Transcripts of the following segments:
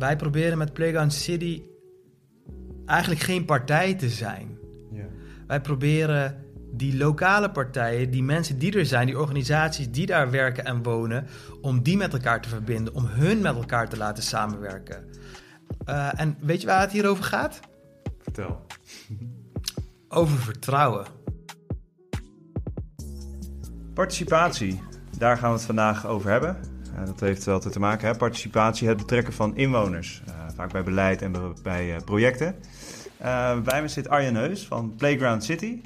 wij proberen met Playground City eigenlijk geen partij te zijn. Ja. Wij proberen die lokale partijen, die mensen die er zijn, die organisaties die daar werken en wonen, om die met elkaar te verbinden, om hun met elkaar te laten samenwerken. Uh, en weet je waar het hier over gaat? Vertel. Over vertrouwen. Participatie, daar gaan we het vandaag over hebben. Uh, dat heeft wel te maken, hè? participatie, het betrekken van inwoners. Uh, vaak bij beleid en bij projecten. bij me zit Arjen Heus van Playground City.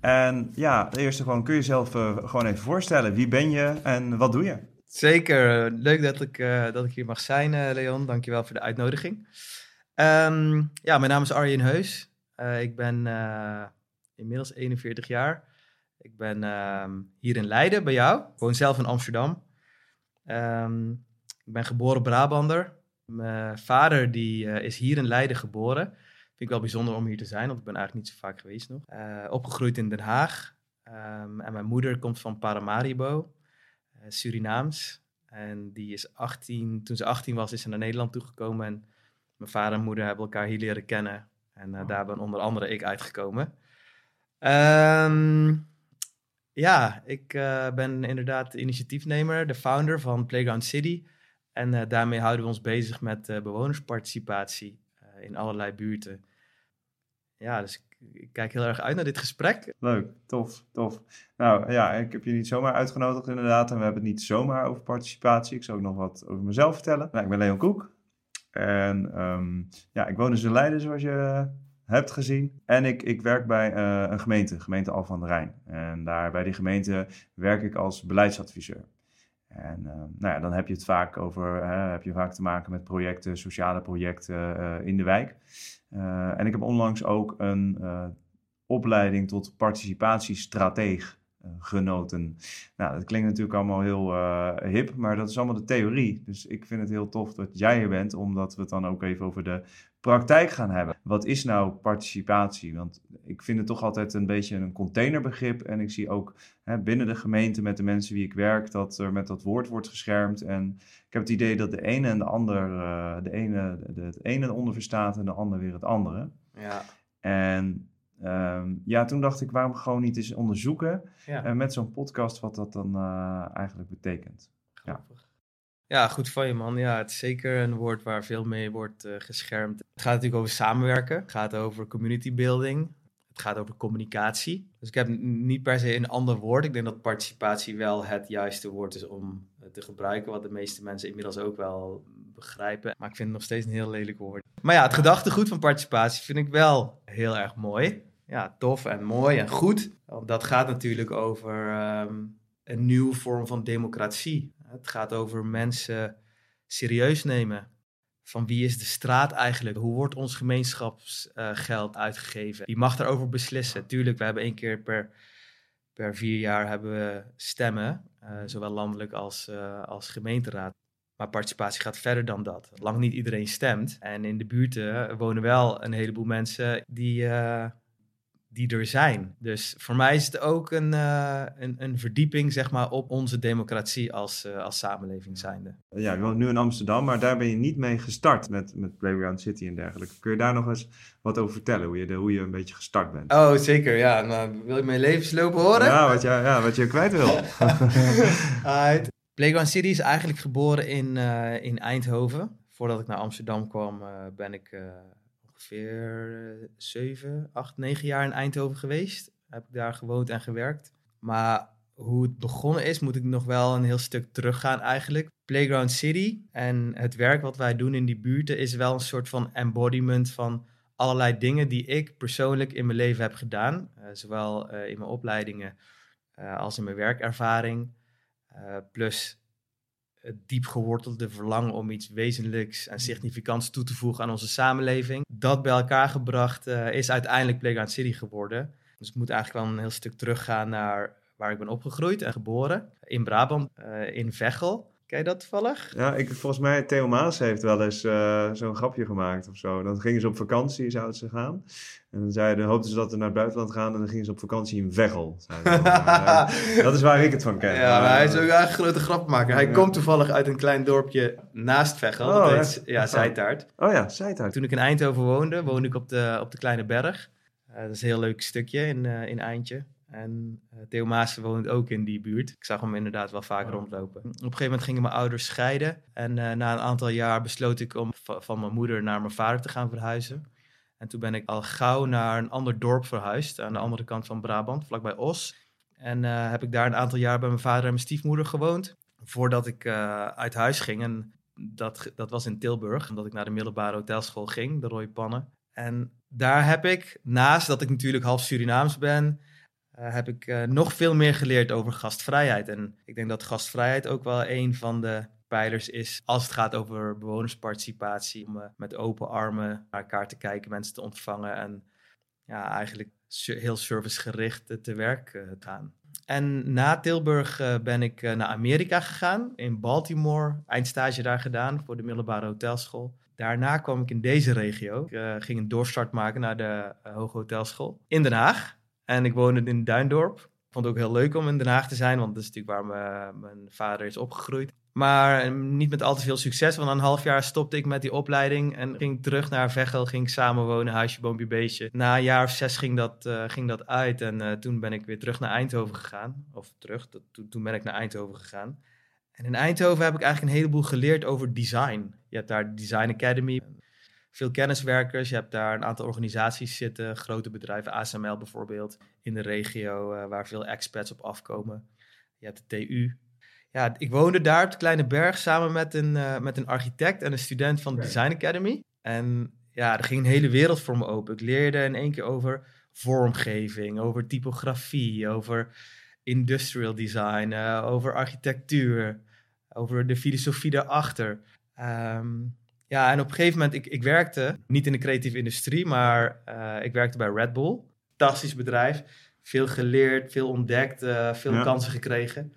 En ja, de eerste gewoon, kun je jezelf gewoon even voorstellen. Wie ben je en wat doe je? Zeker, leuk dat ik, dat ik hier mag zijn, Leon. Dankjewel voor de uitnodiging. Um, ja, mijn naam is Arjen Heus. Ik ben inmiddels 41 jaar. Ik ben um, hier in Leiden bij jou. Woon zelf in Amsterdam. Um, ik ben geboren Brabander. Mijn vader die, is hier in Leiden geboren. Vind ik wel bijzonder om hier te zijn, want ik ben eigenlijk niet zo vaak geweest nog. opgegroeid in Den Haag. en mijn moeder komt van Paramaribo. Eh, Surinaams. En die is 18, toen ze 18 was, is ze naar Nederland toegekomen. En mijn vader en moeder hebben elkaar hier leren kennen. En uh, daar ben onder andere ik uitgekomen. Um, ja, ik uh, ben inderdaad de initiatiefnemer, de founder van Playground City. En uh, daarmee houden we ons bezig met bewonersparticipatie in allerlei buurten. Ja, dus ik kijk heel erg uit naar dit gesprek. Leuk, tof, tof. Nou ja, ik heb je niet zomaar uitgenodigd inderdaad. En we hebben het niet zomaar over participatie. Ik zal ook nog wat over mezelf vertellen. Nou, ik ben Leon Koek. En um, ja, ik woon dus in Leiden, zoals je hebt gezien. En ik, ik werk bij uh, een gemeente, gemeente Al van de Rijn. En daar bij die gemeente werk ik als beleidsadviseur. En uh, nou ja, dan heb je het vaak over, heb je vaak te maken met projecten, sociale projecten uh, in de wijk. En ik heb onlangs ook een opleiding tot participatiestrateeg genoten. Nou, dat klinkt natuurlijk allemaal heel hip, maar dat is allemaal de theorie. Dus ik vind het heel tof dat jij er bent, omdat we het dan ook even over de praktijk gaan hebben. Wat is nou participatie? Want ik vind het toch altijd een beetje een containerbegrip. En ik zie ook hè, binnen de gemeente met de mensen wie ik werk, dat er met dat woord wordt geschermd. En ik heb het idee dat de ene en de ander, uh, de ene de, het ene onder verstaat en de ander weer het andere. Ja. En um, ja, toen dacht ik, waarom gewoon niet eens onderzoeken ja. uh, met zo'n podcast wat dat dan uh, eigenlijk betekent. Grappig. Ja. Ja, goed van je man. Ja, het is zeker een woord waar veel mee wordt uh, geschermd. Het gaat natuurlijk over samenwerken. Het gaat over community building. Het gaat over communicatie. Dus ik heb niet per se een ander woord. Ik denk dat participatie wel het juiste woord is om te gebruiken. Wat de meeste mensen inmiddels ook wel begrijpen. Maar ik vind het nog steeds een heel lelijk woord. Maar ja, het gedachtegoed van participatie vind ik wel heel erg mooi. Ja, tof en mooi en goed. Want dat gaat natuurlijk over um, een nieuwe vorm van democratie. Het gaat over mensen serieus nemen. Van wie is de straat eigenlijk? Hoe wordt ons gemeenschapsgeld uitgegeven? Wie mag daarover beslissen? Tuurlijk, we hebben één keer per, per vier jaar hebben we stemmen, uh, zowel landelijk als, uh, als gemeenteraad. Maar participatie gaat verder dan dat. Lang niet iedereen stemt. En in de buurten wonen wel een heleboel mensen die, die er zijn. Dus voor mij is het ook een, uh, een, een, verdieping zeg maar, op onze democratie als, uh, als samenleving zijnde. Ja, je woont nu in Amsterdam, maar daar ben je niet mee gestart met, met Playground City en dergelijke. Kun je daar nog eens wat over vertellen, hoe je, de, hoe je een beetje gestart bent? Oh, zeker, ja. Nou, wil je mijn levensloop horen? Ja, wat je, ja, wat je kwijt wil. Playground City is eigenlijk geboren in, uh, in Eindhoven. Voordat ik naar Amsterdam kwam, ben ik ongeveer 7, 8, 9 jaar in Eindhoven geweest. Heb ik daar gewoond en gewerkt. Maar hoe het begonnen is, moet ik nog wel een heel stuk teruggaan eigenlijk. Playground City en het werk wat wij doen in die buurten is wel een soort van embodiment van allerlei dingen die ik persoonlijk in mijn leven heb gedaan. Uh, zowel uh, in mijn opleidingen uh, als in mijn werkervaring. plus het diep gewortelde verlangen om iets wezenlijks en significants toe te voegen aan onze samenleving. Dat bij elkaar gebracht uh, is uiteindelijk Playground City geworden. Dus ik moet eigenlijk wel een heel stuk teruggaan naar waar ik ben opgegroeid en geboren. In Brabant, uh, in Veghel. Ken je dat toevallig? Ja, ik, volgens mij, Theo Maas heeft wel eens uh, zo'n grapje gemaakt of zo. Dan gingen ze op vakantie, zouden ze gaan. En dan zeiden, hoopten ze dat ze naar het buitenland gaan en dan gingen ze op vakantie in Veghel. dat is waar ik het van ken. Ja, maar hij is ook een grote grapmaker. Hij komt toevallig uit een klein dorpje naast Veghel. Oh, dat heet, ja, Zijtaart. Oh ja, Zijtaart. Toen ik in Eindhoven woonde, woonde ik op de, op de Kleine Berg. Uh, dat is een heel leuk stukje in, uh, in Eindje. En uh, Theo Maassen woont ook in die buurt. Ik zag hem inderdaad wel vaak rondlopen. Op een gegeven moment gingen mijn ouders scheiden. En uh, na een aantal jaar besloot ik om van mijn moeder naar mijn vader te gaan verhuizen. En toen ben ik al gauw naar een ander dorp verhuisd. Aan de andere kant van Brabant, vlakbij Os. En uh, heb ik daar een aantal jaar bij mijn vader en mijn stiefmoeder gewoond. Voordat ik uit huis ging. En dat, dat was in Tilburg, omdat ik naar de middelbare hotelschool ging, de Roy Pannen. En daar heb ik, naast dat ik natuurlijk half Surinaams ben, uh, heb ik uh, nog veel meer geleerd over gastvrijheid. En ik denk dat gastvrijheid ook wel een van de pijlers is als het gaat over bewonersparticipatie. Om uh, met open armen naar elkaar te kijken, mensen te ontvangen en ja, eigenlijk heel servicegericht te werk gaan. En na Tilburg ben ik naar Amerika gegaan, in Baltimore, eindstage daar gedaan voor de middelbare hotelschool. Daarna kwam ik in deze regio. Ik ging een doorstart maken naar de Hoge Hotelschool in Den Haag. En ik woonde in Duindorp. Vond het ook heel leuk om in Den Haag te zijn, want dat is natuurlijk waar mijn, mijn vader is opgegroeid. Maar eh, niet met al te veel succes, want na een half jaar stopte ik met die opleiding en ging terug naar Veghel, ging samenwonen, huisje, boompje, beestje. Na een jaar of zes ging dat, uh, ging dat uit en toen ben ik weer terug naar Eindhoven gegaan. Of terug, dat, toen, ben ik naar Eindhoven gegaan. En in Eindhoven heb ik eigenlijk een heleboel geleerd over design. Je hebt daar de Design Academy veel kenniswerkers. Je hebt daar een aantal organisaties zitten, grote bedrijven, ASML bijvoorbeeld, in de regio, uh, waar veel expats op afkomen. Je hebt de TU. Ja, ik woonde daar op de Kleine Berg samen met een, uh, met een architect en een student van de Design Academy. En ja, er ging een hele wereld voor me open. Ik leerde in één keer over vormgeving, over typografie, over industrial design, uh, over architectuur, over de filosofie daarachter. Um, ja, en op een gegeven moment, ik, ik werkte niet in de creatieve industrie, maar uh, ik werkte bij Red Bull. Fantastisch bedrijf. Veel geleerd, veel ontdekt, uh, veel ja. kansen gekregen.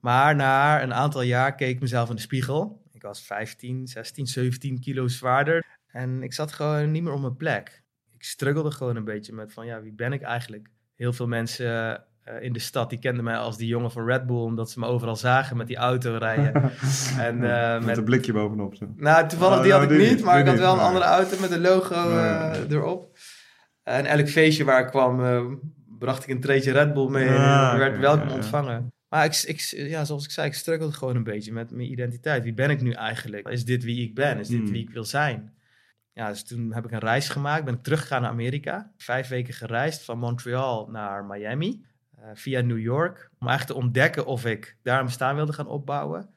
Maar na een aantal jaar keek ik mezelf in de spiegel. Ik was 15, 16, 17 kilo zwaarder. En ik zat gewoon niet meer op mijn plek. Ik struggelde gewoon een beetje met van, ja, wie ben ik eigenlijk? Heel veel mensen in de stad, die kenden mij als die jongen van Red Bull, omdat ze me overal zagen met die auto rijden. en, uh, met, een blikje bovenop. Zo. Nou, toevallig oh, die had ik niet, maar ik had wel een andere auto met een logo uh, erop. En elk feestje waar ik kwam, bracht ik een treetje Red Bull mee ja, en werd okay, welkom ontvangen. Maar ik, ik, ja, zoals ik zei, ik struggelde gewoon een beetje met mijn identiteit. Wie ben ik nu eigenlijk? Is dit wie ik ben? Is dit Hmm. wie ik wil zijn? Ja, dus toen heb ik een reis gemaakt. Ben ik teruggegaan naar Amerika. Vijf weken gereisd van Montreal naar Miami. Uh, via New York. Om eigenlijk te ontdekken of ik daar een bestaan wilde gaan opbouwen.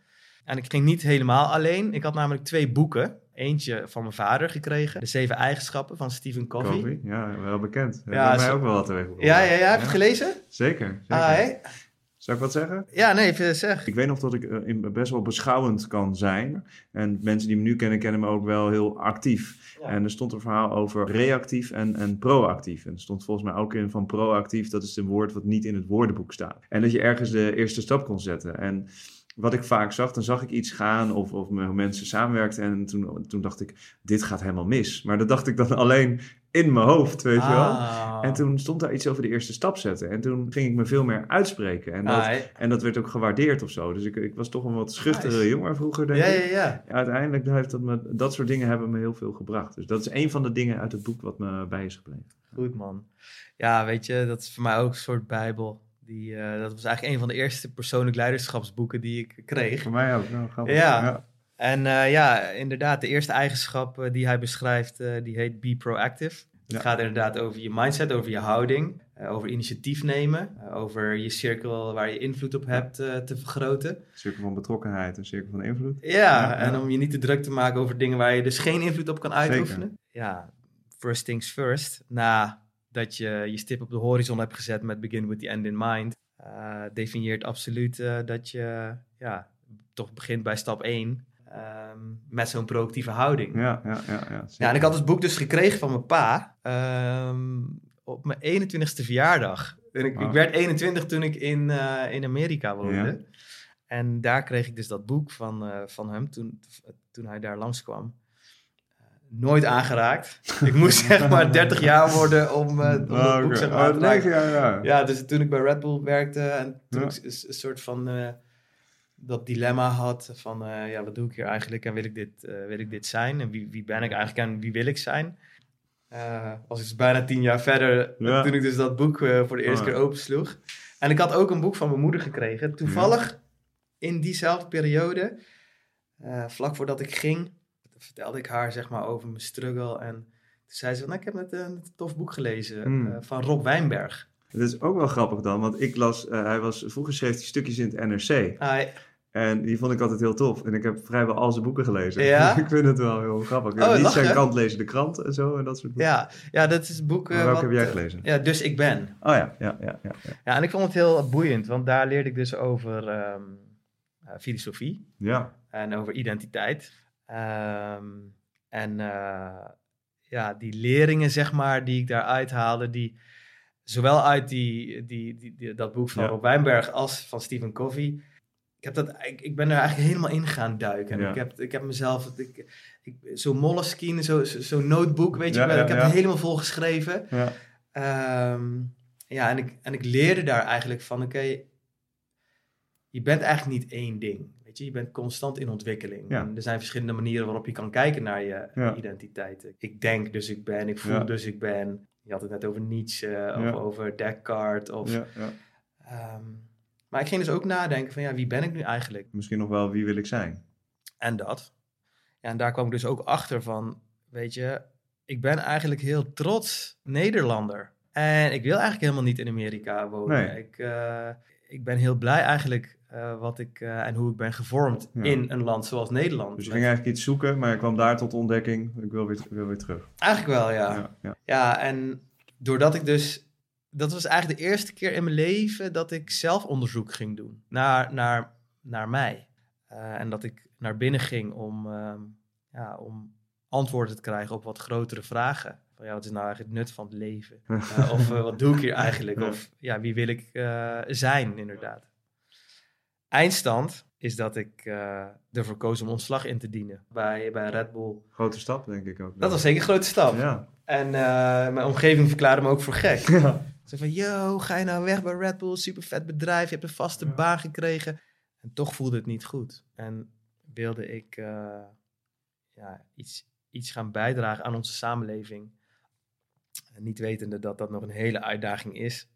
En ik ging niet helemaal alleen. Ik had namelijk twee boeken. Eentje van mijn vader gekregen. De Zeven Eigenschappen van Stephen Covey. Covey, ja, wel bekend. Ja, ja mij ook wel wat teweeg. Ja, ja, ja. Heb je het gelezen? Zeker. zeker. Ah? Zou ik wat zeggen? Ja, nee, even zeg. Ik weet nog dat ik eh, best wel beschouwend kan zijn. En mensen die me nu kennen, kennen me ook wel heel actief. Ja. En er stond een verhaal over reactief en, en proactief. En er stond volgens mij ook in van proactief, dat is een woord wat niet in het woordenboek staat. En dat je ergens de eerste stap kon zetten. En wat ik vaak zag, dan zag ik iets gaan of, of met mensen samenwerkten. En toen, toen dacht ik, dit gaat helemaal mis. Maar dat dacht ik dan alleen in mijn hoofd, weet je wel. Ah. En toen stond daar iets over de eerste stap zetten. En toen ging ik me veel meer uitspreken. En dat, Ah, en dat werd ook gewaardeerd of zo. Dus ik, ik was toch een wat schuchtere Nice. jongen vroeger, denk Ja, ik. ja, ja. Ja, uiteindelijk heeft dat, me, dat soort dingen hebben me heel veel gebracht. Dus dat is een van de dingen uit het boek wat me bij is gebleven. Goed man. Ja, weet je, dat is voor mij ook een soort bijbel. Die, eh, dat was eigenlijk een van de eerste persoonlijk leiderschapsboeken die ik kreeg. Voor mij ook. Nou, grappig. Ja. En eh, ja, inderdaad, de eerste eigenschap eh, die hij beschrijft, die heet be proactive. Het Ja. gaat inderdaad over je mindset, over je houding, eh, over initiatief nemen, eh, over je cirkel waar je invloed op hebt eh, te vergroten. Cirkel van betrokkenheid en cirkel van invloed. Ja, Ja, en ja. om je niet te druk te maken over dingen waar je dus geen invloed op kan uitoefenen. Ja, first things first. Nadat je je stip op de horizon hebt gezet met begin with the end in mind, eh, definieert absoluut dat je ja, toch begint bij stap 1 met zo'n proactieve houding. Ja. Ja, ja, ja. ja, en ik had het boek dus gekregen van mijn pa ehm, op mijn 21ste verjaardag. En ik, ik werd 21 toen ik in, eh, in Amerika woonde. Ja. En daar kreeg ik dus dat boek van, uh, van hem toen, toen hij daar langskwam. Uh, nooit aangeraakt. ik moest zeg maar 30 jaar worden om, uh, om oh, boek zeg maar, oh, ja, ja. ja, dus toen ik bij Red Bull werkte en toen ik een, een soort van dat dilemma had van ja, wat doe ik hier eigenlijk en wil ik dit, wil ik dit zijn en wie, wie ben ik eigenlijk en wie wil ik zijn. Uh, was ik dus bijna tien jaar verder toen ik dus dat boek voor de eerste oh, keer opensloeg. En ik had ook een boek van mijn moeder gekregen. Toevallig in diezelfde periode, vlak voordat ik ging, vertelde ik haar zeg maar over mijn struggle. En toen zei ze, nou, ik heb net een tof boek gelezen hmm. van Rob Wijnberg. Dat is ook wel grappig dan, want ik las, hij was, vroeger schreef hij stukjes in het NRC. Ah, en die vond ik altijd heel tof. En ik heb vrijwel al zijn boeken gelezen. Ja? ik vind het wel heel grappig. Oh, niet zijn kant lezen de krant en zo en dat soort boeken. Ja, ja dat is boeken. welke wat, heb jij gelezen? Ja, Dus Ik Ben. Oh ja, ja, ja, ja, ja. en ik vond het heel boeiend, want daar leerde ik dus over um, uh, filosofie. Ja. En over identiteit. Um, en uh, ja, die leringen, zeg maar, die ik daaruit haalde, die zowel uit die, die, die, dat boek van Rob Wijnberg als van Stephen Covey ik, heb dat, ik, ik ben er eigenlijk helemaal in gaan duiken. En ik, heb, ik heb mezelf, ik, ik, zo'n Moleskine, zo'n zo, zo notebook, weet je wel, ik heb het helemaal vol geschreven. Ja, ehm, ja en, ik, en ik leerde daar eigenlijk van, oké, je bent eigenlijk niet één ding. Weet je, je bent constant in ontwikkeling. En er zijn verschillende manieren waarop je kan kijken naar je identiteit. Ik denk dus ik ben, ik voel dus ik ben. Je had het net over Nietzsche, of over Descartes. Of, um, maar ik ging dus ook nadenken van ja, wie ben ik nu eigenlijk? Misschien nog wel wie wil ik zijn? En dat. Ja, en daar kwam ik dus ook achter van, weet je, ik ben eigenlijk heel trots Nederlander. En ik wil eigenlijk helemaal niet in Amerika wonen. Ik, uh, ik ben heel blij eigenlijk uh, wat ik uh, en hoe ik ben gevormd in een land zoals Nederland. Dus je ging eigenlijk iets zoeken, maar je kwam daar tot ontdekking, ik wil weer, wil weer terug. Eigenlijk wel, ja. ja. Ja, ja. en doordat ik dus dat was eigenlijk de eerste keer in mijn leven dat ik zelf onderzoek ging doen naar, naar, naar mij. Uh, en dat ik naar binnen ging om, uh, ja, om antwoorden te krijgen op wat grotere vragen. Van, ja, wat is nou eigenlijk het nut van het leven? Uh, of eh, wat doe ik hier eigenlijk? Of ja, wie wil ik zijn, inderdaad. Eindstand is dat ik ervoor koos om ontslag in te dienen bij, bij Red Bull. Grote stap, denk ik ook. Dat was zeker een grote stap. Ja. En mijn omgeving verklaarde me ook voor gek. Ja. Ze van, yo, ga je nou weg bij Red Bull? Super vet bedrijf, je hebt een vaste baan gekregen. En toch voelde het niet goed. En wilde ik uh, ja, iets, iets gaan bijdragen aan onze samenleving. En niet wetende dat dat nog een hele uitdaging is.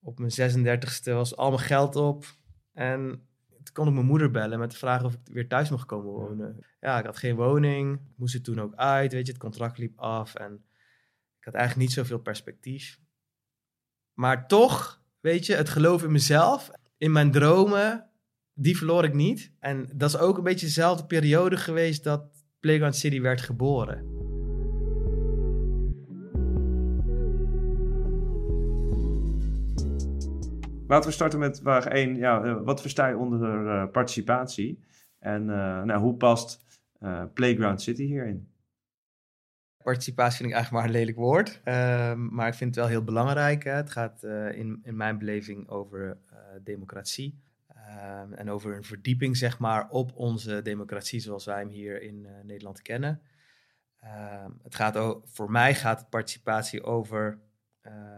Op mijn 36e was al mijn geld op. En toen kon ik mijn moeder bellen met de vraag of ik weer thuis mocht komen wonen. Ja, ik had geen woning. Moest er toen ook uit, weet je. Het contract liep af. En ik had eigenlijk niet zoveel perspectief. Maar toch, weet je, het geloof in mezelf, in mijn dromen, die verloor ik niet. En dat is ook een beetje dezelfde periode geweest dat Playground City werd geboren. Laten we starten met vraag 1. Ja, eh, wat versta je onder uh, participatie? En uh, nou, hoe past Playground City hierin? Participatie vind ik eigenlijk maar een lelijk woord. Ehm, maar ik vind het wel heel belangrijk. Hè. Het gaat in, in mijn beleving over democratie. Ehm, en over een verdieping, zeg maar, op onze democratie zoals wij hem hier in Nederland kennen. Ehm, het gaat ook, voor mij gaat participatie over,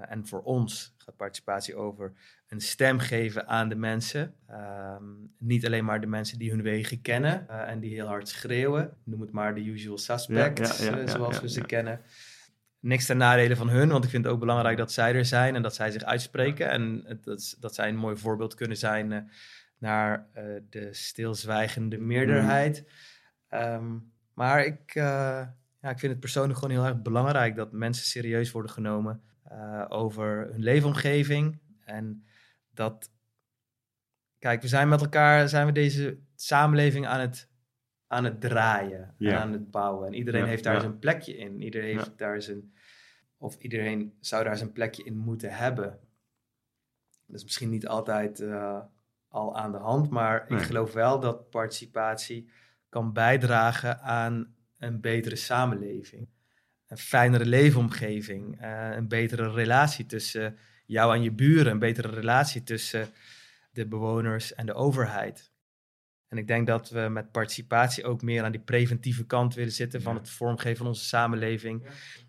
en voor ons gaat participatie over een stem geven aan de mensen. Ehm, niet alleen maar de mensen die hun wegen kennen uh, en die heel hard schreeuwen. Noem het maar de usual suspects, eh, zoals we ze kennen. Niks ten nadele van hun, want ik vind het ook belangrijk dat zij er zijn en dat zij zich uitspreken. En dat, dat zij een mooi voorbeeld kunnen zijn naar de stilzwijgende meerderheid. Um, maar ik, ja, ik vind het persoonlijk gewoon heel erg belangrijk dat mensen serieus worden genomen over hun leefomgeving. En dat, kijk, we zijn met elkaar, zijn we deze samenleving aan het, aan het draaien, en aan het bouwen. En iedereen heeft daar zijn plekje in. Iedereen heeft daar zijn, of iedereen zou daar zijn plekje in moeten hebben. Dat is misschien niet altijd uh, al aan de hand, maar ik geloof wel dat participatie kan bijdragen aan een betere samenleving. Een fijnere leefomgeving, uh, een betere relatie tussen jou en je buren, een betere relatie tussen de bewoners en de overheid. En ik denk dat we met participatie ook meer aan die preventieve kant willen zitten van het vormgeven van onze samenleving.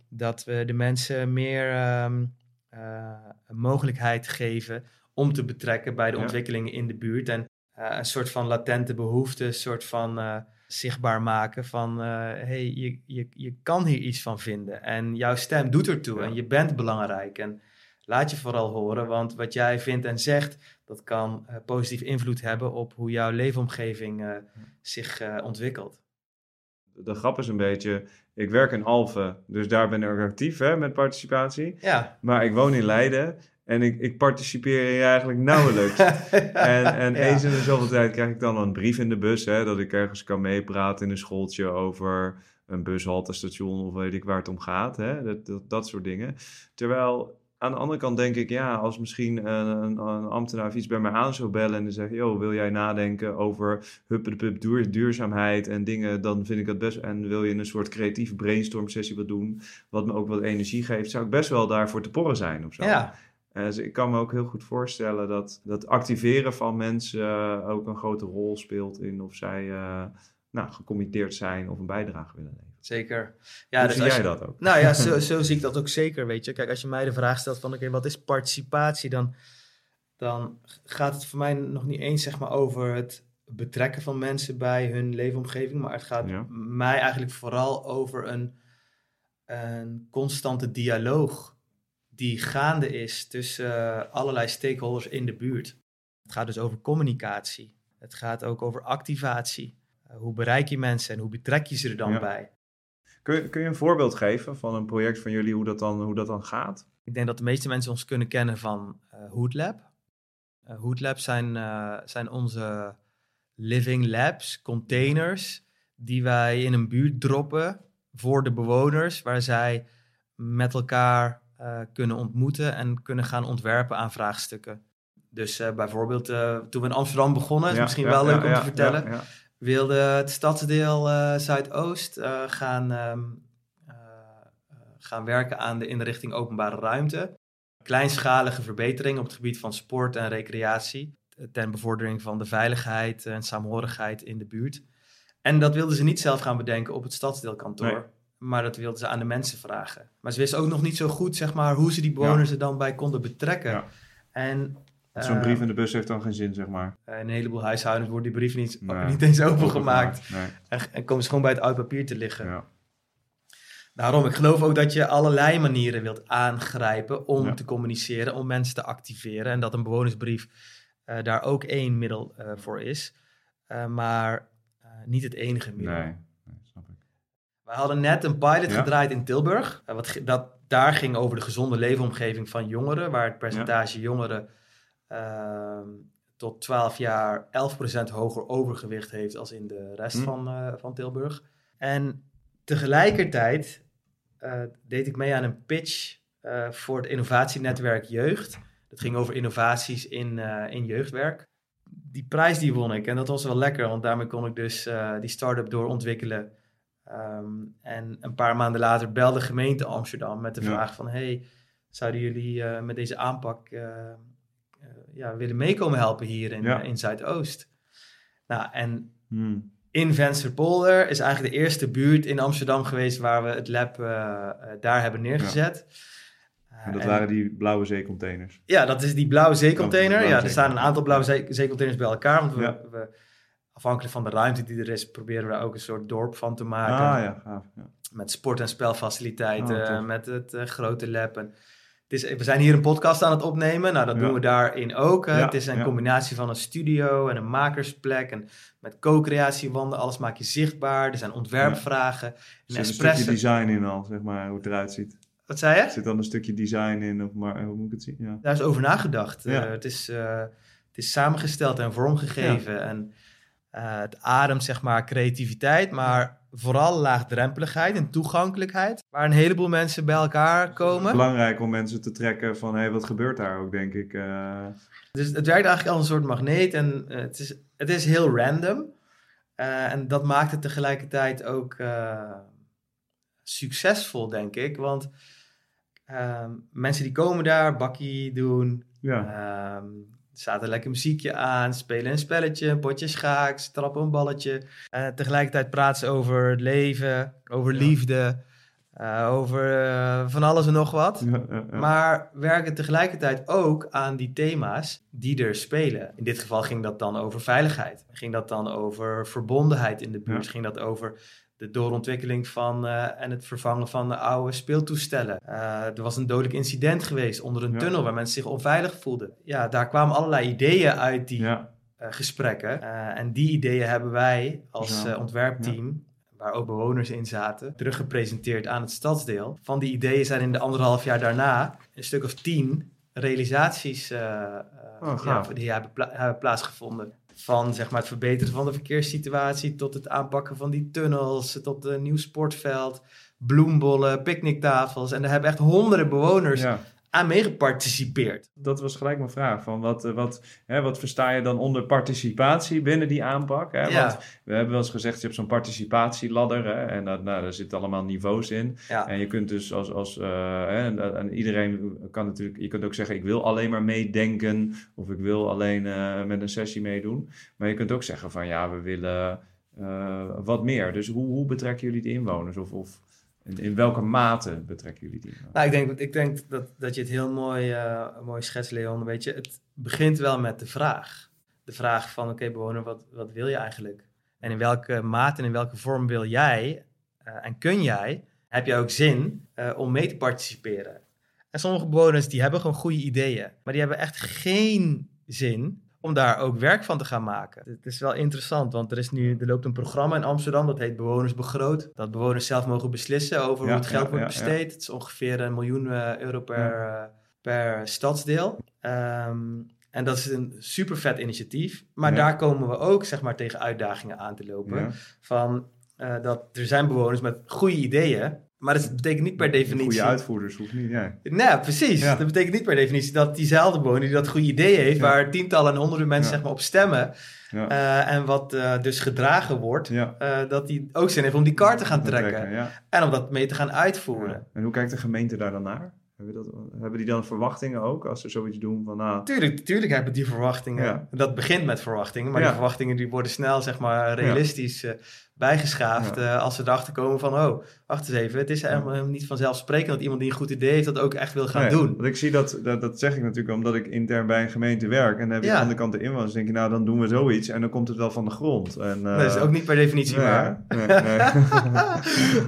Dat we de mensen meer ehm, eh, een mogelijkheid geven om te betrekken bij de ontwikkelingen in de buurt. En eh, een soort van latente behoefte, een soort van eh, zichtbaar maken van eh hey, je, je, je kan hier iets van vinden. En jouw stem doet ertoe Ja. en je bent belangrijk. En laat je vooral horen, want wat jij vindt en zegt, dat kan eh, positief invloed hebben op hoe jouw leefomgeving eh, zich ontwikkelt. De grap is een beetje, ik werk in Alphen, dus daar ben ik actief hè, met participatie. Ja. Maar ik woon in Leiden en ik, ik participeer hier eigenlijk nauwelijks. En, en Ja. eens in de zoveel tijd krijg ik dan een brief in de bus, hè, dat ik ergens kan meepraten in een schooltje over een bushaltestation of weet ik waar het om gaat. Hè, dat, dat, dat soort dingen. Terwijl aan de andere kant denk ik, ja, als misschien een, een, een ambtenaar of iets bij mij aan zou bellen en dan zegt, joh, wil jij nadenken over huppelepup duur, duurzaamheid en dingen, dan vind ik dat best, en wil je een soort creatieve brainstorm sessie wat doen, wat me ook wat energie geeft, zou ik best wel daarvoor te porren zijn of zo. ja, Eh, dus ik kan me ook heel goed voorstellen dat dat activeren van mensen eh, ook een grote rol speelt in of zij eh, nou, gecommitteerd zijn of een bijdrage willen leveren. zeker. Ja, Hoe dus zie jij je- dat ook? Nou ja, zo, zo zie ik dat ook zeker, weet je. Kijk, als je mij de vraag stelt van, oké, wat is participatie? Dan, dan gaat het voor mij nog niet eens, zeg maar, over het betrekken van mensen bij hun leefomgeving. Maar het gaat Ja. mij eigenlijk vooral over een, een constante dialoog die gaande is tussen eh, allerlei stakeholders in de buurt. Het gaat dus over communicatie. Het gaat ook over activatie. Eh, hoe bereik je mensen en hoe betrek je ze er dan Ja. bij? Kun je, kun je een voorbeeld geven van een project van jullie, hoe dat dan, hoe dat dan gaat? Ik denk dat de meeste mensen ons kunnen kennen van eh Hoodlab. Eh Hoodlab zijn, zijn onze living labs, containers, die wij in een buurt droppen voor de bewoners, waar zij met elkaar eh, kunnen ontmoeten en kunnen gaan ontwerpen aan vraagstukken. Dus eh, bijvoorbeeld eh, toen we in Amsterdam begonnen, is misschien ja, wel leuk ja, om te vertellen, wilde het stadsdeel Zuidoost gaan, ehm, eh, eh, gaan werken aan de inrichting openbare ruimte. Kleinschalige verbeteringen op het gebied van sport en recreatie. Ten bevordering van de veiligheid en saamhorigheid in de buurt. En dat wilden ze niet zelf gaan bedenken op het stadsdeelkantoor. Nee. Maar dat wilden ze aan de mensen vragen. Maar ze wisten ook nog niet zo goed zeg maar, hoe ze die bewoners er dan bij konden betrekken. Ja. En Zo'n brief in de bus heeft dan geen zin, zeg maar. een heleboel huishoudens worden die brieven niet, Nee. niet eens opengemaakt. Nee. En, en komen ze gewoon bij het oud papier te liggen. Ja. Daarom, ik geloof ook dat je allerlei manieren wilt aangrijpen om Ja. te communiceren, om mensen te activeren. En dat een bewonersbrief eh, daar ook één middel eh, voor is. Eh, maar niet het enige middel. Nee. We hadden net een pilot Ja. gedraaid in Tilburg. eh, wat, dat, daar ging over de gezonde leefomgeving van jongeren, waar het percentage jongeren ehm, tot 12 jaar 11% hoger overgewicht heeft als in de rest Hm. van, eh, van Tilburg. En tegelijkertijd eh, deed ik mee aan een pitch voor het innovatienetwerk Jeugd. Dat ging over innovaties in, in jeugdwerk. Die prijs die won ik en dat was wel lekker, want daarmee kon ik dus die start-up doorontwikkelen. Ehm, en een paar maanden later belde de gemeente Amsterdam met de Ja. vraag van... hey, zouden jullie eh, met deze aanpak eh, eh, ja, willen meekomen helpen hier in, Ja. in Zuidoost? Nou, en Hmm. in Vensterpolder is eigenlijk de eerste buurt in Amsterdam geweest waar we het lab daar hebben neergezet. En dat en- waren die blauwe zeecontainers. ja, dat is die blauwe zeecontainer. Oh, blauwe ja, er staan een aantal blauwe zee- zeecontainers bij elkaar. Want we, we, afhankelijk van de ruimte die er is, proberen we daar ook een soort dorp van te maken. Ah ja, gaaf. Ja. Met sport- en spelfaciliteiten, tof. met het eh, grote lab. En het is, we zijn hier een podcast aan het opnemen. Nou, dat Ja. doen we daarin ook. Ja, het is een ja. combinatie van een studio en een makersplek. En met co-creatiewanden, alles maak je zichtbaar. Er zijn ontwerpvragen. Er zit een stukje design in al, zeg maar, hoe het eruit ziet. Wat zei Er je? zit dan een stukje design in, of maar hoe moet ik het zien? Ja. Daar is over nagedacht. Eh, het, is, eh, het is samengesteld en vormgegeven. En eh, het ademt zeg maar creativiteit, maar vooral laagdrempeligheid en toegankelijkheid. Waar een heleboel mensen bij elkaar komen. Belangrijk om mensen te trekken van, hé, hey, wat gebeurt daar ook, denk ik. eh. Dus het werkt eigenlijk als een soort magneet en eh, het, is, het is heel random. En dat maakt het tegelijkertijd ook succesvol, denk ik. Want ehm, mensen die komen daar, bakkie doen, ja. Ehm, staat een lekker muziekje aan, spelen een spelletje, een potje schaaks, trappen een balletje. Uh, tegelijkertijd praten ze over het leven, over liefde, uh, over uh, van alles en nog wat. Ja, ja, ja. Maar werken tegelijkertijd ook aan die thema's die er spelen. In dit geval ging dat dan over veiligheid. Ging dat dan over verbondenheid in de buurt. Ging dat over de doorontwikkeling van uh, en het vervangen van de oude speeltoestellen. Uh, er was een dodelijk incident geweest onder een Ja. tunnel waar mensen zich onveilig voelden. Ja, daar kwamen allerlei ideeën uit die ja. uh, gesprekken. En die ideeën hebben wij als Ja. ontwerpteam, waar ook bewoners in zaten, teruggepresenteerd aan het stadsdeel. Van die ideeën zijn in de anderhalf jaar daarna een stuk of tien realisaties uh, Oh, ja, die hebben, pla- hebben plaatsgevonden. Van zeg maar, het verbeteren van de verkeerssituatie tot het aanpakken van die tunnels, tot een nieuw sportveld, bloembollen, picknicktafels. En daar hebben echt honderden bewoners. Aan meegeparticipeerd. Dat was gelijk mijn vraag. Van wat, eh, wat, hè, wat versta je dan onder participatie binnen die aanpak? Hè? Ja. Want we hebben wel eens gezegd, je hebt zo'n participatieladder. Hè? En dat, nou, daar zitten allemaal niveaus in. Ja. En je kunt dus als, als eh, hè, en, en iedereen kan natuurlijk, je kunt ook zeggen, ik wil alleen maar meedenken. Of ik wil alleen eh, met een sessie meedoen. Maar je kunt ook zeggen van, ja, we willen wat meer. Dus hoe, hoe betrekken jullie de inwoners? Of, of in, in welke mate betrekken jullie die? Nou, ik denk, ik denk dat, dat je het heel mooi, uh, mooi schetst, Leon. Weet het begint wel met de vraag. De vraag van, oké bewoner, wat, wat wil je eigenlijk? En in welke mate en in welke vorm wil jij uh, en kun jij, heb je ook zin uh, om mee te participeren? En sommige bewoners die hebben gewoon goede ideeën, maar die hebben echt geen zin om daar ook werk van te gaan maken. Het is wel interessant, want er, is nu, er loopt een programma in Amsterdam, dat heet Bewoners Begroot. Dat bewoners zelf mogen beslissen over Ja, hoe het geld ja, wordt besteed. Het is ongeveer een miljoen uh, euro per, uh, per stadsdeel. Um, en dat is een super vet initiatief. Maar daar komen we ook zeg maar, tegen uitdagingen aan te lopen. Van, uh, dat er zijn bewoners met goede ideeën, maar dat betekent niet per definitie... Goede uitvoerders hoeft niet, ja. Nee, precies. Ja. Dat betekent niet per definitie dat diezelfde bewoner die dat goede idee heeft, Ja. waar tientallen en honderden mensen Ja. zeg maar, op stemmen, eh, en wat eh, dus gedragen wordt, eh, dat die ook zin heeft om die kar te gaan trekken. En om dat mee te gaan uitvoeren. En hoe kijkt de gemeente daar dan naar? Hebben, dat, hebben die dan verwachtingen ook als ze zoiets doen van nou, Tuurlijk, tuurlijk hebben die verwachtingen. Ja. Dat begint met verwachtingen, maar Ja. die verwachtingen die worden snel zeg maar realistisch bijgeschaafd Ja. eh, als ze erachter komen van oh, wacht eens even, het is helemaal niet vanzelfsprekend dat iemand die een goed idee heeft dat ook echt wil gaan Nee, doen. Want ik zie dat, dat, dat zeg ik natuurlijk omdat ik intern bij een gemeente werk. En dan heb je Ja. aan de andere kant de inwoners. denk je, nou dan doen we zoiets en dan komt het wel van de grond. En, uh, dat is ook niet per definitie nee, waar. Nee, nee.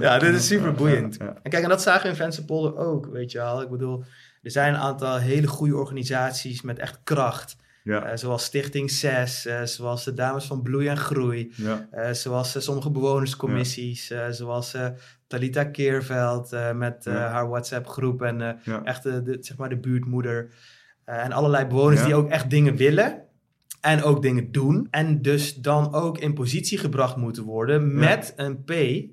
ja, dit is super boeiend. En kijk, en dat zagen we in Vensterpolder ook, weet je wel. Ik bedoel, er zijn een aantal hele goede organisaties met echt kracht. Ja. Uh, zoals Stichting 6, uh, zoals de Dames van Bloei en Groei, ja. uh, zoals sommige bewonerscommissies, zoals Talita Keerveld met haar WhatsApp-groep en echt de, zeg maar de buurtmoeder. en allerlei bewoners die ook echt dingen willen en ook dingen doen. En dus dan ook in positie gebracht moeten worden met een P,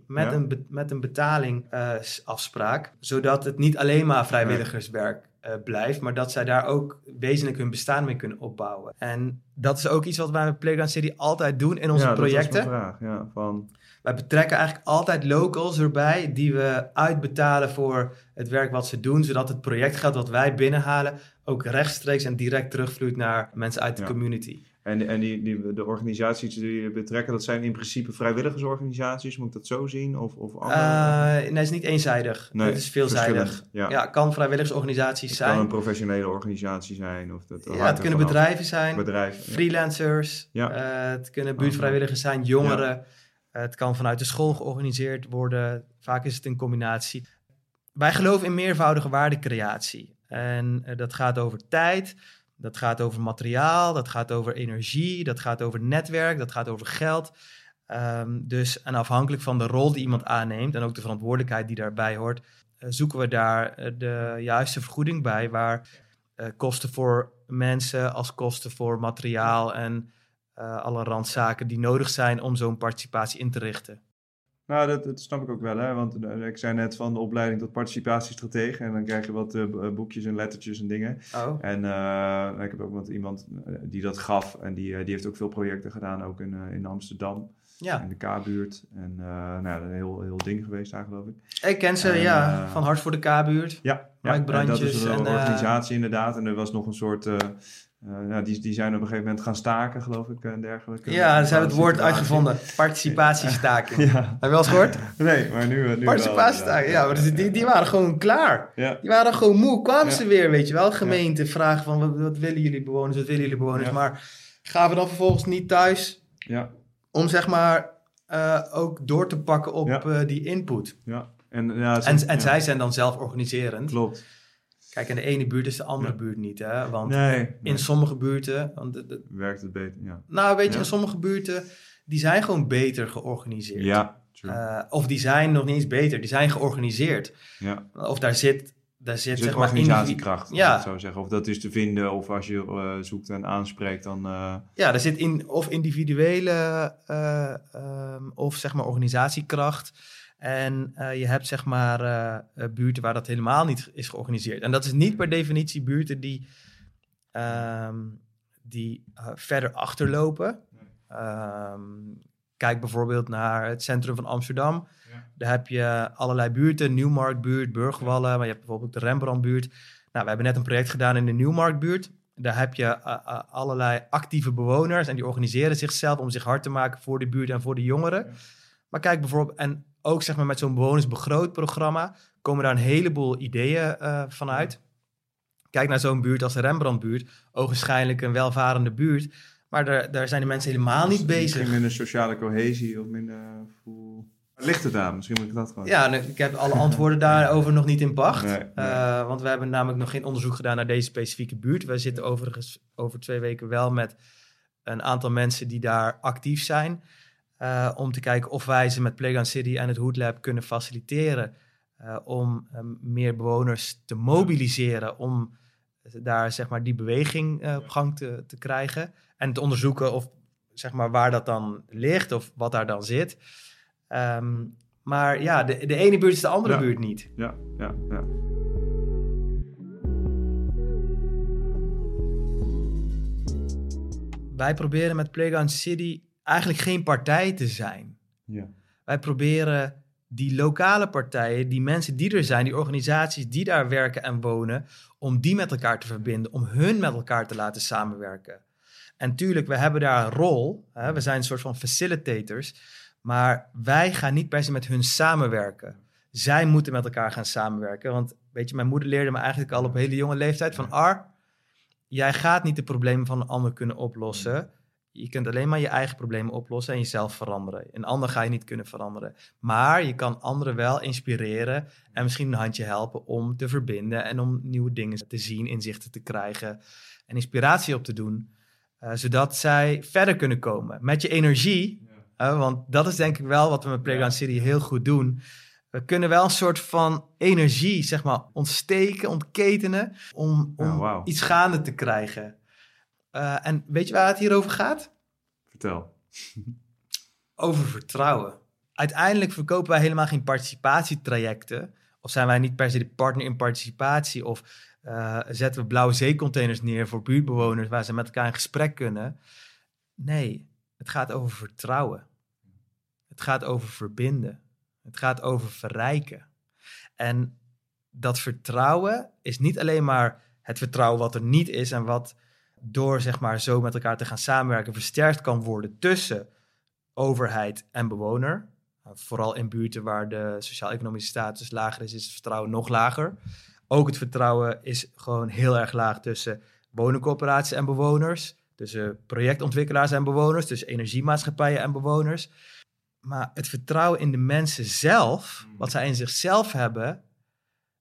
met, Ja. een, met een betalingsafspraak, zodat het niet alleen maar vrijwilligerswerk uh, blijft, maar dat zij daar ook wezenlijk hun bestaan mee kunnen opbouwen. En dat is ook iets wat wij met Playground City altijd doen in onze ja, projecten. Vraag. Ja, van... Wij betrekken eigenlijk altijd locals erbij die we uitbetalen voor het werk wat ze doen, zodat het projectgeld wat wij binnenhalen ook rechtstreeks en direct terugvloeit naar mensen uit de Ja. community. En, en die, die, de organisaties die je betrekken, dat zijn in principe vrijwilligersorganisaties, moet ik dat zo zien? Of, of andere? Uh, nee, het is niet eenzijdig. Nee, het is veelzijdig. ja. Ja, kan vrijwilligersorganisaties Het zijn. kan een professionele organisatie zijn. Of dat, ja, het kunnen bedrijven zijn, Bedrijven, freelancers, Ja. eh, het kunnen buurtvrijwilligers zijn, jongeren. Eh, het kan vanuit de school georganiseerd worden. Vaak is het een combinatie. Wij geloven in meervoudige waardecreatie. En eh, dat gaat over tijd, dat gaat over materiaal, dat gaat over energie, dat gaat over netwerk, dat gaat over geld. Ehm, dus en afhankelijk van de rol die iemand aanneemt en ook de verantwoordelijkheid die daarbij hoort, eh, zoeken we daar eh, de juiste vergoeding bij, waar eh, kosten voor mensen als kosten voor materiaal en alle randzaken die nodig zijn om zo'n participatie in te richten. Nou, dat, dat snap ik ook wel, hè? want uh, ik zei net van de opleiding tot participatiestratege en dan krijg je wat uh, boekjes en lettertjes en dingen. Oh. En uh, ik heb ook met iemand die dat gaf en die, die heeft ook veel projecten gedaan, ook in, in Amsterdam. Ja. In de K-buurt. En uh, nou, een heel, heel ding geweest daar, geloof ik. Ik ken ze, En, ja. eh, van Hart voor de K-buurt. Ja, ja en dat is een en, eh, organisatie inderdaad. En er was nog een soort... ja, die, die zijn op een gegeven moment gaan staken, geloof ik, en dergelijke. Ja, ze hebben het woord uitgevonden. Participatiestaking. Ja, Heb je wel eens gehoord? nee, maar nu, nu. Participatiestaking, ja. Maar die, die, die waren gewoon klaar. Ja, Die waren gewoon moe. Kwamen Ja. ze weer, weet je wel. Gemeente vragen van, wat, wat willen jullie bewoners, wat willen jullie bewoners. Maar gaan we dan vervolgens niet thuis ja, om zeg maar eh, ook door te pakken op Ja. eh, die input. ja. En, ja, En, en ja, zij zijn dan zelf organiserend. Klopt. Kijk, en de ene buurt is de andere Ja. buurt niet, hè. Want Nee, in nee, sommige buurten... Want de- de- werkt het beter, ja. nou, weet je, in sommige buurten... die zijn gewoon beter georganiseerd. Ja. Eh, of die zijn nog niet eens beter, die zijn georganiseerd. ja. Of daar zit, daar zit, zit zeg maar organisatiekracht, individu- Ja. ja. zo zeggen. Of dat is te vinden, of als je eh, zoekt en aanspreekt, dan... eh, Ja, er zit in of individuele eh, ehm, of zeg maar organisatiekracht. En je hebt zeg maar buurten waar dat helemaal niet is georganiseerd. En dat is niet per definitie buurten die, ehm, die verder achterlopen. Ehm, kijk bijvoorbeeld naar het centrum van Amsterdam. Daar heb je allerlei buurten, Nieuwmarktbuurt, Burgwallen, maar je hebt bijvoorbeeld de Rembrandtbuurt. Nou, we hebben net een project gedaan in de Nieuwmarktbuurt. Daar heb je eh, eh, allerlei actieve bewoners en die organiseren zichzelf om zich hard te maken voor de buurt en voor de jongeren. Ja. Maar kijk bijvoorbeeld, en ook zeg maar met zo'n bewonersbegroot programma komen daar een heleboel ideeën eh vanuit. Kijk naar zo'n buurt als de Rembrandtbuurt, ogenschijnlijk een welvarende buurt, maar daar, daar zijn de mensen helemaal niet bezig. Misschien minder sociale cohesie of minder voel... Ligt het aan? Misschien moet ik dat gewoon... Ja, ik heb alle antwoorden daarover nog niet in pacht. Nee, nee. Eh, want we hebben namelijk nog geen onderzoek gedaan naar deze specifieke buurt. We zitten overigens over twee weken wel met een aantal mensen die daar actief zijn. eh, om te kijken of wij ze met Playground City en het Hood Lab kunnen faciliteren. eh, om meer bewoners te mobiliseren. Om daar zeg maar die beweging op gang te, te krijgen. En te onderzoeken of zeg maar waar dat dan ligt of wat daar dan zit. Ehm, maar ja, de, de ene buurt is de andere Ja. buurt niet. Ja, ja, ja. Wij proberen met Playground City eigenlijk geen partij te zijn. ja. Wij proberen die lokale partijen, die mensen die er zijn, die organisaties die daar werken en wonen, om die met elkaar te verbinden, om hun met elkaar te laten samenwerken. En tuurlijk, we hebben daar een rol. Hè? We zijn een soort van facilitators. Maar wij gaan niet per se met hun samenwerken. Zij moeten met elkaar gaan samenwerken. Want weet je, mijn moeder leerde me eigenlijk al op hele jonge leeftijd van Ar, jij gaat niet de problemen van een ander kunnen oplossen. Je kunt alleen maar je eigen problemen oplossen en jezelf veranderen. Een ander ga je niet kunnen veranderen. Maar je kan anderen wel inspireren en misschien een handje helpen om te verbinden en om nieuwe dingen te zien, inzichten te krijgen en inspiratie op te doen. eh, zodat zij verder kunnen komen met je energie. Want dat is denk ik wel wat we met Playground City heel goed doen. We kunnen wel een soort van energie, zeg maar, ontsteken, ontketenen om, om wauw. iets gaande te krijgen. Eh, en weet je waar het hier over gaat? Vertel. Over vertrouwen. Uiteindelijk verkopen wij helemaal geen participatietrajecten. Of zijn wij niet per se de partner in participatie. Of eh, zetten we blauwe zeecontainers neer voor buurtbewoners waar ze met elkaar in gesprek kunnen. Nee, het gaat over vertrouwen. Het gaat over verbinden. Het gaat over verrijken. En dat vertrouwen is niet alleen maar het vertrouwen wat er niet is en wat door zeg maar zo met elkaar te gaan samenwerken versterkt kan worden tussen overheid en bewoner. Vooral in buurten waar de sociaal-economische status lager is, is het vertrouwen nog lager. Ook het vertrouwen is gewoon heel erg laag tussen woningcorporaties en bewoners, tussen projectontwikkelaars en bewoners, tussen energiemaatschappijen en bewoners. Maar het vertrouwen in de mensen zelf, wat zij in zichzelf hebben,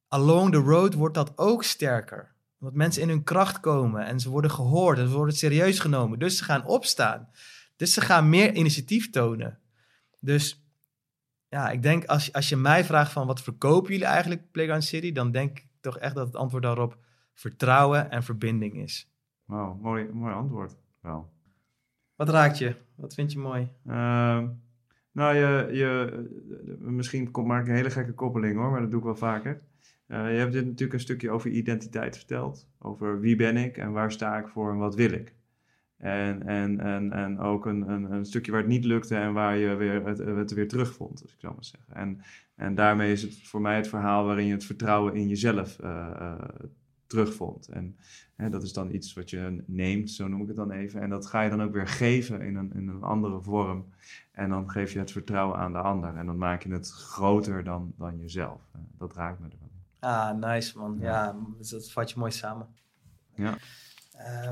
along the road wordt dat ook sterker. Omdat mensen in hun kracht komen en ze worden gehoord en ze worden serieus genomen. Dus ze gaan opstaan. Dus ze gaan meer initiatief tonen. Dus ja, ik denk als, als je mij vraagt van wat verkopen jullie eigenlijk Playground City, dan denk ik toch echt dat het antwoord daarop vertrouwen en verbinding is. Wauw, mooi, mooi antwoord. Wel. Wat raakt je? Wat vind je mooi? Ehm, nou, je, je, eh, misschien kom- maak ik een hele gekke koppeling hoor, maar dat doe ik wel vaker. Eh, je hebt dit natuurlijk een stukje over identiteit verteld. Over wie ben ik en waar sta ik voor en wat wil ik. En, en, en, en ook een, een, een stukje waar het niet lukte en waar je weer, het, het weer terugvond, dus ik zou maar zeggen. En, en daarmee is het voor mij het verhaal waarin je het vertrouwen in jezelf uh, terugvond. En hè, dat is dan iets wat je neemt, zo noem ik het dan even. En dat ga je dan ook weer geven in een, in een andere vorm. En dan geef je het vertrouwen aan de ander. En dan maak je het groter dan, dan jezelf. Dat raakt me ervan. Ah, nice man. Ja, ja dat vat je mooi samen. Ja.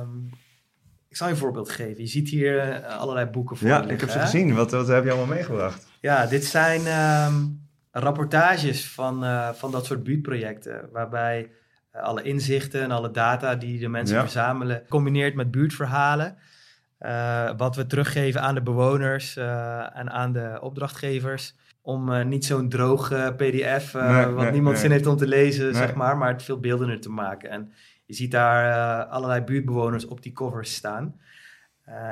Um, ik zal je een voorbeeld geven. Je ziet hier uh, allerlei boeken voor Ja, liggen, ik heb ze hè? gezien. Wat, wat heb je allemaal meegebracht? Ja, dit zijn um, rapportages van, uh, van dat soort buurtprojecten. Waarbij alle inzichten en alle data die de mensen Ja. verzamelen, combineert met buurtverhalen. Uh, wat we teruggeven aan de bewoners uh, en aan de opdrachtgevers. Om uh, niet zo'n droog PDF, Nee, wat nee, niemand nee. zin heeft om te lezen, zeg maar, maar het veel beeldender te maken. En je ziet daar allerlei buurtbewoners op die covers staan.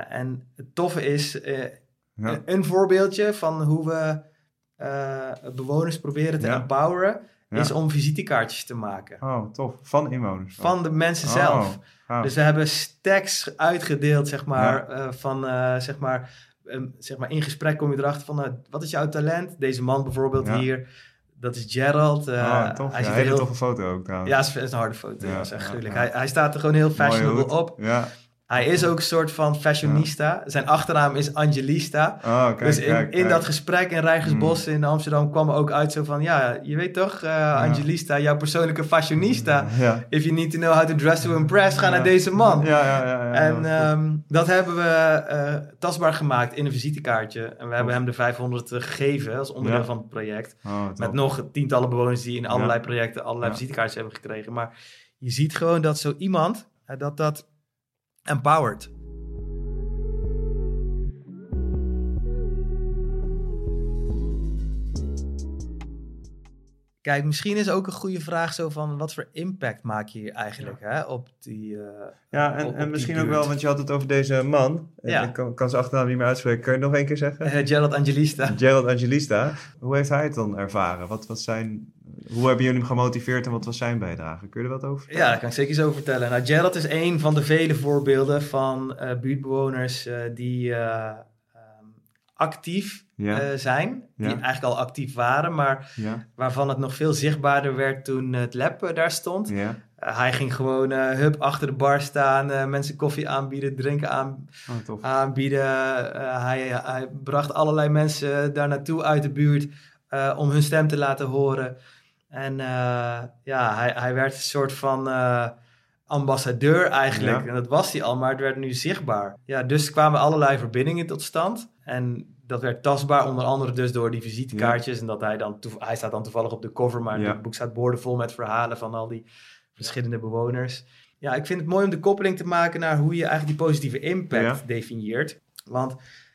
En het toffe is, Ja. een voorbeeldje van hoe we bewoners proberen te Ja. empoweren, Ja. is om visitekaartjes te maken. Oh, tof. Van inwoners. Van de mensen Oh, zelf. Dus we hebben stacks uitgedeeld, zeg maar, uh, van, uh, zeg maar, um, zeg maar, in gesprek kom je erachter van, uh, wat is jouw talent? Deze man bijvoorbeeld hier, dat is Gerald. Uh, oh, tof. Hij Ja, ziet er hele heel... toffe foto ook trouwens. Ja, het is een harde foto. Ja, Ja, is echt ja, gruwelijk. ja. Hij, hij staat er gewoon heel fashionable op. Ja. Hij is ook een soort van fashionista. Zijn achternaam is Angelista. Oh, kijk, dus in, kijk, in kijk. dat gesprek in Rijgersbos in Amsterdam kwam er ook uit zo van... Ja, je weet toch, uh, Angelista, jouw persoonlijke fashionista. Ja. If you need to know how to dress to impress, ga naar deze man. Ja, ja, ja. ja, En ja, ehm, dat hebben we uh, tastbaar gemaakt in een visitekaartje. En we hebben hem de 500 gegeven als onderdeel van het project. Oh. Met nog tientallen bewoners die in allerlei projecten allerlei visitekaartjes hebben gekregen. Maar je ziet gewoon dat zo iemand, dat dat empowered. Kijk, misschien is ook een goede vraag zo van wat voor impact maak je hier eigenlijk hè, op die. Uh, Ja, en, op- en misschien ook wel, want je had het over deze man. Ja. Ik kan, kan zijn achternaam niet meer uitspreken. Kun je het nog één keer zeggen? Uh, Gerald Angelista. Gerald Angelista. Hoe heeft hij het dan ervaren? Wat was zijn, hoe hebben jullie hem gemotiveerd en wat was zijn bijdrage? Kun je er wat over vertellen? Ja, daar kan ik zeker zo vertellen. Nou, Gerald is een van de vele voorbeelden van uh, buurtbewoners die um, actief Ja. uh, zijn. Die eigenlijk al actief waren, maar waarvan het nog veel zichtbaarder werd toen het lab uh, daar stond. Uh, hij ging gewoon uh, hup achter de bar staan, uh, mensen koffie aanbieden, drinken aan, Oh, aanbieden. Hij, hij bracht allerlei mensen daar naartoe uit de buurt om hun stem te laten horen. En ja, hij, hij werd een soort van ambassadeur eigenlijk. Ja. En dat was hij al, maar het werd nu zichtbaar. Ja, dus kwamen allerlei verbindingen tot stand. En dat werd tastbaar, onder andere dus door die visitekaartjes. En dat hij dan, hij staat dan toevallig op de cover, maar Ja. het boek staat borden met verhalen van al die verschillende bewoners. Ja, ik vind het mooi om de koppeling te maken naar hoe je eigenlijk die positieve impact Ja. definieert. Want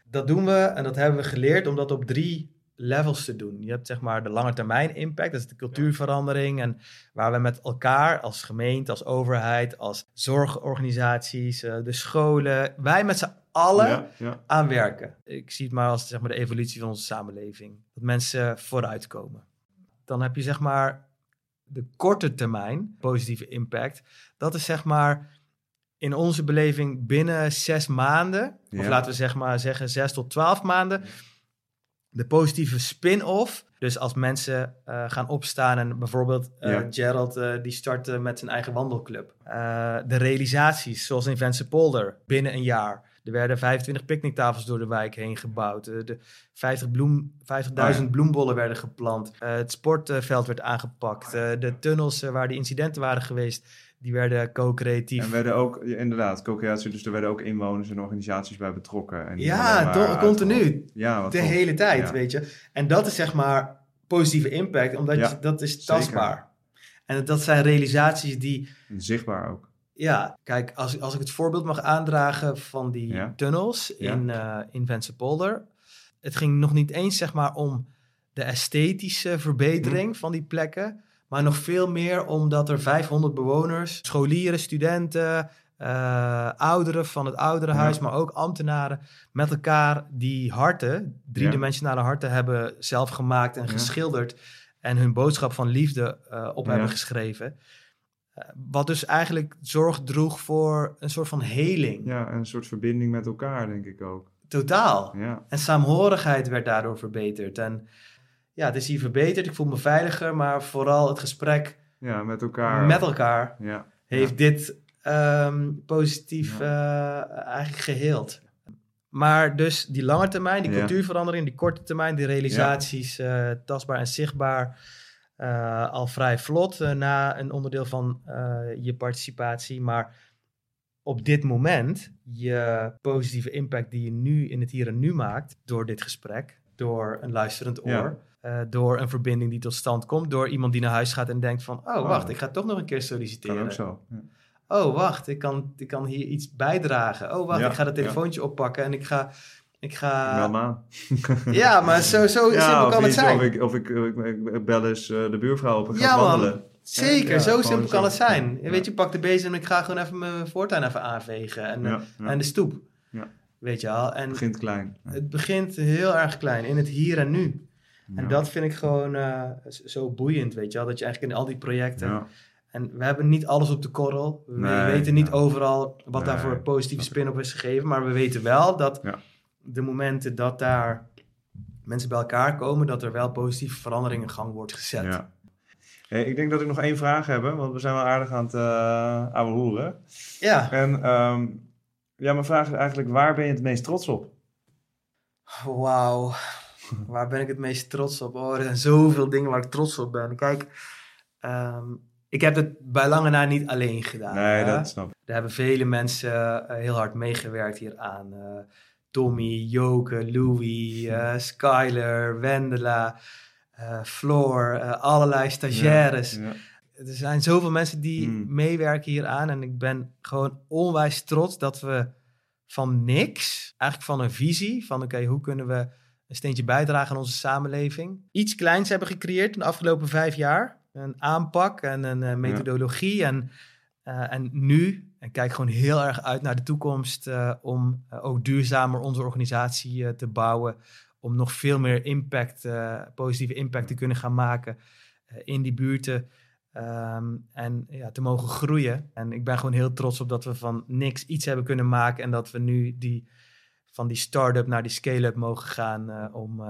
dat doen we en dat hebben we geleerd om dat op drie levels te doen. Je hebt zeg maar de lange termijn impact, dat is de cultuurverandering en waar we met elkaar als gemeente, als overheid, als zorgorganisaties, eh, de scholen, wij met z'n allen Ja, ja. aan werken. Ik zie het maar als zeg maar, de evolutie van onze samenleving. Dat mensen vooruitkomen. Dan heb je zeg maar de korte termijn positieve impact. Dat is zeg maar in onze beleving binnen zes maanden, of laten we zeg maar zeggen zes tot twaalf maanden, de positieve spin-off. Dus als mensen eh, gaan opstaan en bijvoorbeeld eh. Gerald eh, die startte met zijn eigen wandelclub. De realisaties, zoals in Polder, binnen een jaar. Er werden 25 picknicktafels door de wijk heen gebouwd. Eh, de 50 bloem, 50.000 Oh ja. bloembollen werden geplant. Eh, het sportveld werd aangepakt. Eh, de tunnels waar die incidenten waren geweest, die werden co-creatief. En werden ook, inderdaad, co-creatie, dus er werden ook inwoners en organisaties bij betrokken. En Ja, continu. Ja, de hele tijd, Ja. weet je. En dat is zeg maar positieve impact, omdat Ja, je, dat is zeker. tastbaar. En dat zijn realisaties die, En Zichtbaar ook. Ja, kijk, als, als ik het voorbeeld mag aandragen van die Ja. tunnels in, eh in Ventsepolder. Het ging nog niet eens zeg maar om de esthetische verbetering Mhm. van die plekken, maar nog veel meer omdat er 500 bewoners, scholieren, studenten, eh, ouderen van het ouderenhuis, Ja. maar ook ambtenaren, met elkaar die harten, driedimensionale harten, hebben zelf gemaakt en Ja. geschilderd en hun boodschap van liefde eh, op hebben geschreven. Wat dus eigenlijk zorg droeg voor een soort van heling. Ja, en een soort verbinding met elkaar, denk ik ook. Totaal. Ja, En saamhorigheid werd daardoor verbeterd. En ja, het is hier verbeterd. Ik voel me veiliger, maar vooral het gesprek ja met elkaar. met elkaar Ja, heeft dit ehm, positief eh, eigenlijk geheeld. Maar dus die lange termijn, die Ja. cultuurverandering, die korte termijn, die realisaties eh, tastbaar en zichtbaar eh, al vrij vlot eh, na een onderdeel van eh, je participatie. Maar op dit moment, je positieve impact die je nu in het hier en nu maakt, door dit gesprek, door een luisterend oor, Ja. door een verbinding die tot stand komt, door iemand die naar huis gaat en denkt van, oh wacht, Oh. ik ga toch nog een keer solliciteren. kan ook zo. Ja. Oh, wacht, ik kan, ik kan hier iets bijdragen. Oh, wacht, Ja, ik ga dat telefoontje oppakken en ik ga... Ik ga... aan. Ja, maar zo, zo Ja, simpel kan het zijn. Of ik, of ik, ik, ik bel eens eh, de buurvrouw op en ga Ja, man. wandelen. Zeker, Ja, zo simpel kan zo. het zijn. Ja. Weet je, pak de bezem en ik ga gewoon even mijn voortuin even aanvegen. En, Ja, ja. en de stoep. Ja. Weet je al. En Het begint klein. Het begint heel erg klein, in het hier en nu. En dat vind ik gewoon eh, zo boeiend, weet je wel. Dat je eigenlijk in al die projecten... En we hebben niet alles op de korrel. We Nee, weten niet overal wat daarvoor positieve spin op is gegeven. Maar we weten wel dat Ja. De momenten dat daar mensen bij elkaar komen, dat er wel positieve verandering in gang wordt gezet. Ja. Hey, ik denk dat ik nog één vraag heb, want we zijn wel aardig aan het uh, ouwe hoeren. Ja. En ehm, ja, mijn vraag is eigenlijk, waar ben je het meest trots op? Wauw. Waar ben ik het meest trots op? Oh, er zijn zoveel dingen waar ik trots op ben. Kijk, ehm, ik heb het bij lange na niet alleen gedaan. nee, hè? dat snap ik. Er hebben vele mensen eh, heel hard meegewerkt hieraan. Eh Tommy, Joke, Louis, eh, Skyler, Wendela, eh, Floor, eh, allerlei stagiaires. Ja, ja. Er zijn zoveel mensen die Mm. meewerken hieraan. En ik ben gewoon onwijs trots dat we van niks, eigenlijk van een visie, van oké, hoe kunnen we een steentje bijdragen aan onze samenleving, iets kleins hebben gecreëerd in de afgelopen vijf jaar. Een aanpak en een methodologie. En, en nu, en kijk gewoon heel erg uit naar de toekomst eh, om eh, ook duurzamer onze organisatie eh, te bouwen. Om nog veel meer impact, positieve impact te kunnen gaan maken in die buurten. Ehm, en ja, te mogen groeien. En ik ben gewoon heel trots op dat we van niks iets hebben kunnen maken. En dat we nu die, van die start-up naar die scale-up mogen gaan. om,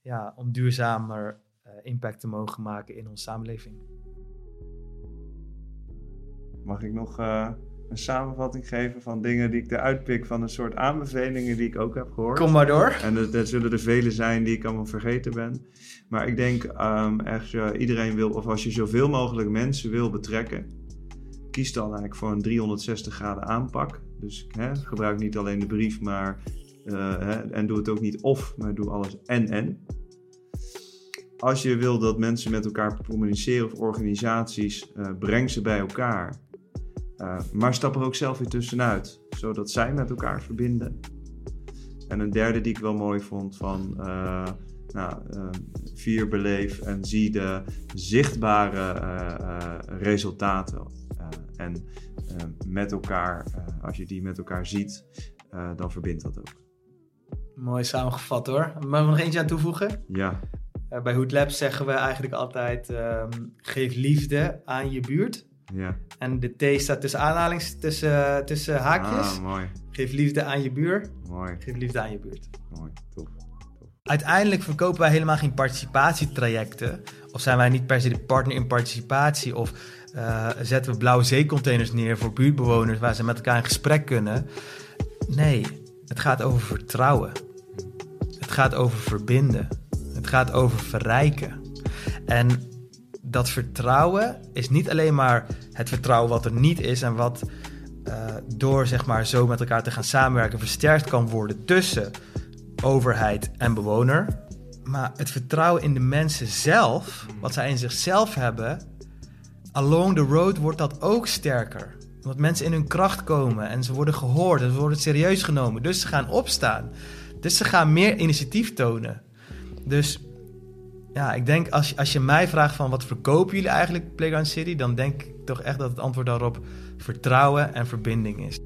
ja, om duurzamer impact te mogen maken in onze samenleving. Mag ik nog een samenvatting geven van dingen die ik eruit pik van een soort aanbevelingen die ik ook heb gehoord? Kom maar door. En er, er zullen er vele zijn die ik allemaal vergeten ben. Maar ik denk ehm echt, iedereen wil, of als je zoveel mogelijk mensen wil betrekken, kies dan eigenlijk voor een 360 graden aanpak. Dus hè, gebruik niet alleen de brief, maar eh, hè, en doe het ook niet of, maar doe alles en en. Als je wil dat mensen met elkaar communiceren of organisaties, eh, breng ze bij elkaar. Uh, maar stap er ook zelf weer tussenuit, zodat zij met elkaar verbinden. En een derde die ik wel mooi vond van uh, nou, uh, vier beleef en zie de zichtbare resultaten. en met elkaar, als je die met elkaar ziet, dan verbindt dat ook. Mooi samengevat hoor. Mag ik nog eentje aan toevoegen? Ja. Bij Hood Labs zeggen we eigenlijk altijd: um, geef liefde aan je buurt. Ja. En de T staat tussen aanhalings, tussen, tussen haakjes. Ah, mooi. Geef liefde aan je buurt. Mooi. Geef liefde aan je buurt. Mooi, tof. Uiteindelijk verkopen wij helemaal geen participatietrajecten. Of zijn wij niet per se de partner in participatie. Of uh, zetten we blauwe zeecontainers neer voor buurtbewoners waar ze met elkaar in gesprek kunnen. Nee, het gaat over vertrouwen. Het gaat over verbinden. Het gaat over verrijken. En dat vertrouwen is niet alleen maar het vertrouwen wat er niet is en wat uh, door zeg maar zo met elkaar te gaan samenwerken versterkt kan worden tussen overheid en bewoner. Maar het vertrouwen in de mensen zelf, wat zij in zichzelf hebben, along the road wordt dat ook sterker. Omdat mensen in hun kracht komen en ze worden gehoord en ze worden serieus genomen. Dus ze gaan opstaan. Dus ze gaan meer initiatief tonen. Dus ja, ik denk als, als je mij vraagt van wat verkopen jullie eigenlijk Playground City, dan denk ik toch echt dat het antwoord daarop vertrouwen en verbinding is.